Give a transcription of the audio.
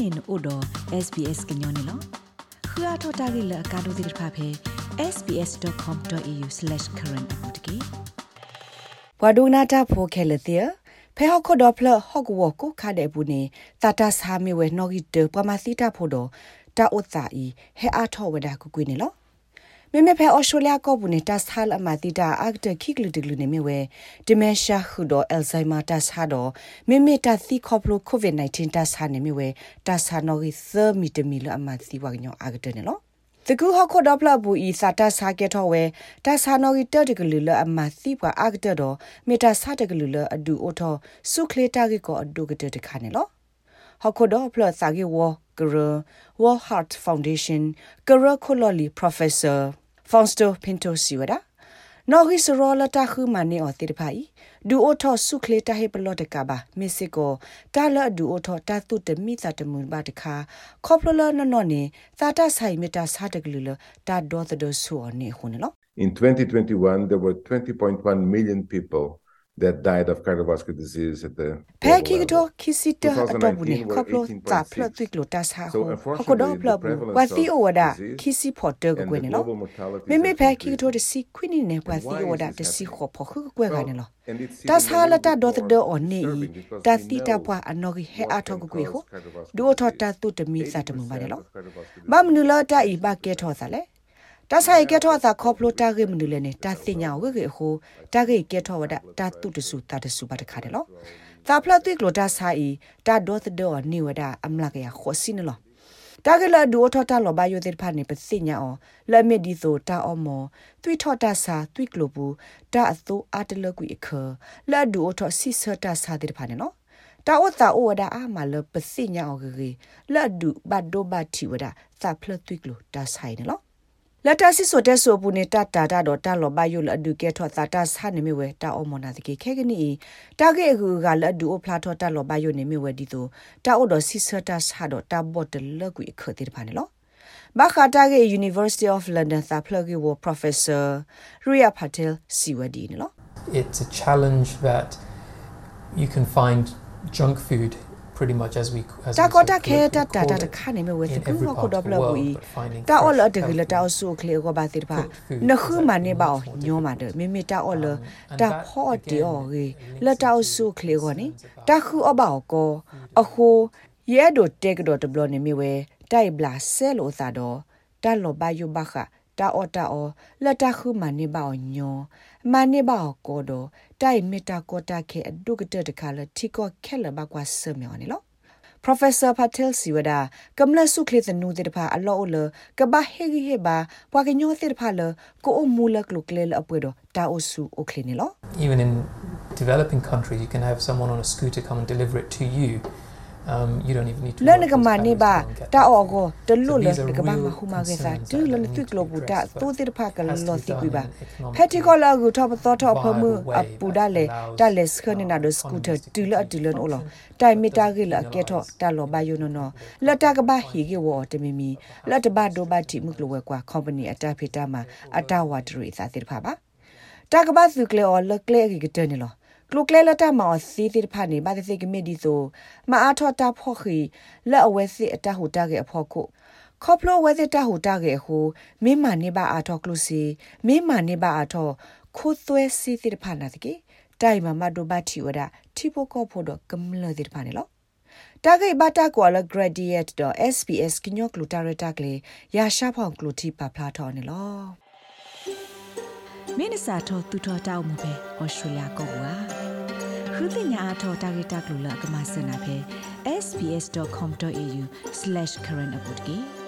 နေနို့တော့ SBS ကညောနေလောခရထတာဂိလကာဒိုဒိဖာဖေ sbs.com.au/current အပူတကေဘဝဒုနာတာဖိုခဲလတဲ့ဖဲဟော့ခဒပလဟော့ကဝကိုခါတဲ့ဘူးနေတာတာဆာမီဝဲနော်ဂီတပမစီတာဖိုတော့တာဥစာဤဟဲအားထောဝဒါကုကွေနေလော မေမေဖဲအော်စတြေးလျကောဘူးနေတာဆာလအမတီတာအက်တခိကလူတကလူနေမြဝဲဒီမန်ရှာခုဒိုအယ်ဇိုင်မာတာဆာဒိုမေမေတာသီခေါပလိုကိုဗစ် -19 တာဆာနေမြဝဲတာဆာနော်ဂီသမီတမီလအမစီဝါညောအက်တနေလောတကူဟခုဒပလဘူဤစာတာစာကေထောဝဲတာဆာနော်ဂီတတကလူလအမစီပွားအက်တတော့မေတာစာတကလူလအဒူအိုထောဆုခလေတာကေကိုအဒူကတတခါနေလောဟခုဒပလစာကေဝကရဝဟတ်ဖောင်ဒေးရှင်းကရခိုလလီပရိုဖက်ဆာ Fonsto Pinto Siwada နော်ဟီစရောလတာခုမနေအတိတဖိုင်ဒူအိုထောဆုခလေတာဟေပလော့တကဘာမစ်စစ်ကိုတာလဒူအိုထောတာတုတမိသတမွန်ဘာတခါခေါပလလနနော်နေသာတာဆိုင်မီတာစာတကလူလတာဒေါ်သဒဆူအနေခုနလော In 2021 there were 20.1 million people that died of cardiovascular disease at the ဖဲခိကတိုခိစီတအတော့ဘူးနေခပလိုတာဖလတ်တိကလိုတာဆာဟိုဟကိုတော့ဖလတ်ဘူးဝါစီအိုဝဒါခိစီဖော်တကွနေလောမေမေဖဲခိကတိုတစီခွိနေနေဝါစီအိုဝဒါတစီခေါ်ဖော်ခုကွဲကနေလောတာဆာလတာဒေါ်တဒေအွန်နေတာတီတာပွား တာတုတမီစာတမဘာလေလောဘာမနူလာတာဤဘာကေထောစာလေတာဆိုင်ကဲထောသာခေါပလိုတာဂေမနူလေနေတာသိညာဝေကေဟိုတာဂေကဲထောဝဒတာတုတဆူတာတဆူပါတခါတယ်လို့သာဖလာတိကလိုတာဆိုင်တာဒေါသဒောနေဝဒအမလာကရခေါ်စင်းလို့တာဂေလာဒူထောတာလောဘယိုတဲ့ဖာနေပသိညာအောလမေဒီဆိုတာအောမောသွိထောတာစာသွိကလိုဘူးတာအသိုအတလကွေအခလာဒူထောစီဆတာစာတဲ့ဖာနေနော်တာဝတာဩဝဒအာမလပသိညာအောဂေလာဒူဘတ်ဒိုဘတ်တီဝဒသာဖလသွိကလိုတာဆိုင်နော် လက်တဆီဆိုတဲ့ဆိုပူနေတာတာတာတော့တာလောဘယုလအဒုကေထောတာတာဆာနေမြဝဲတာအမနာတကေခဲကနီတာကေကူကလအဒုအဖလာထောတာလောဘယုနေမြဝဲဒီတိုတာအိုတော့ဆီဆတာဆာတော့တာဘော့တလကွေခတိဖာနေလောဘာခတာကေ University of London သာဖလကေဝ Professor Ria Patel စီဝဒီနော် It's a challenge that you can find junk food pretty much as we as တာကောတာခဲတာတာတာခါနေမဝဲစကူကိုတော့ဘလဝီတာအော်လတကလတာအဆုခလေကိုပါတိပါနခုမနေပါညောမှာတယ်မိမိတာအော်လတာဖော့တီအော်ရေလတာအဆုခလေကိုနေတာခုအဘောက်ကိုအခုရဲဒိုတက်ကတော့တဘလနေမိဝဲတိုက်ဘလာဆဲလို့သာတော့တာလောဘယုဘခ တာအော်တာအော်လတာခုမနေပါညောမနေပါကိုတော့တိုင်မီတာကိုတာခဲအဒုကတတခါလတီကိုခဲလဘကွာဆမောနေလော Professor Patel Siwada kamla sukhle tanu de pha allo ol ka ba he gi he ba pwa ke nyo te pha le ko o mula klo kle le apwe do ta o su o kle ni lo even in developing countries you can have someone on a scooter come and deliver it to you um you don't even need to learn ga ma ne ba ta o go de lo le ga ba ma hu ma ge sa tu le tu klo bu ta to te pha ka lo ti ku ba phati ko la gu tho tho tho pho mu a pu da le ta le skha ne na do scooter tu le tu le o lo tai mi ta ge la ke tho ta lo ba yo no no la ta ga ba hi ge wo te mi mi la ta ba do ba ti mu klo we kwa company ata phi ta ma ata wa dru sa te pha ba ta ga ba su kle o le kle ge ge te ne lo ကလုကလဲလတာမောစီတိဖာနေဘာတိကမေဒီဆိုမအားထောတာဖော့ခီလက်အဝဲစီအတဟူတာကေအဖော့ခုခေါပလိုဝဲစစ်တဟူတာကေဟူမင်းမနေပါအားထောကလုစီမင်းမနေပါအားထောခိုးသွဲစီတိဖာနာတကေတိုင်မမဒိုဘတ်တီဝဒတီပိုကောဖို့တော့ကမလတိဖာနေလောတာဂိဘတာကွာလ gradient.sps ကညောကလူတာရတာကလေရာရှာဖောင်ကလူတီပါဖလာထော်နေလော မင်းစာထောသူထောတောက်မှုပဲဩစတြေးလျကောကွာခုတင်ညာအထောတာဂီတာကလူလကမစနာပဲ sbs.com.au/current update